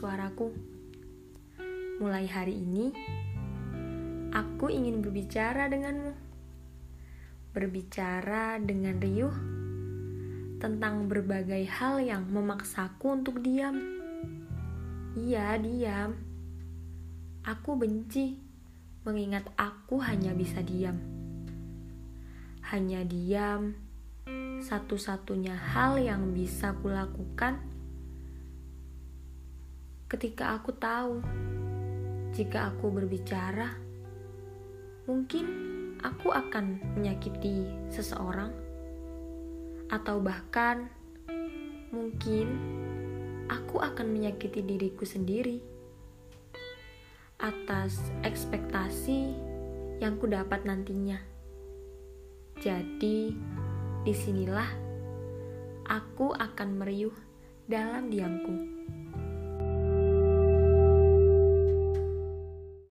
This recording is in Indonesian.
suaraku. Mulai hari ini, aku ingin berbicara denganmu. Berbicara dengan riuh tentang berbagai hal yang memaksaku untuk diam. Iya, diam. Aku benci mengingat aku hanya bisa diam. Hanya diam, satu-satunya hal yang bisa kulakukan ketika aku tahu jika aku berbicara, mungkin aku akan menyakiti seseorang, atau bahkan mungkin aku akan menyakiti diriku sendiri atas ekspektasi yang ku dapat nantinya. Jadi, di sinilah aku akan meriuh dalam diamku.